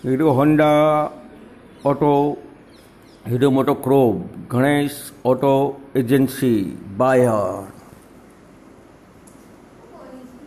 hero Honda auto Hero MotoCorp Ganesh auto agency buyer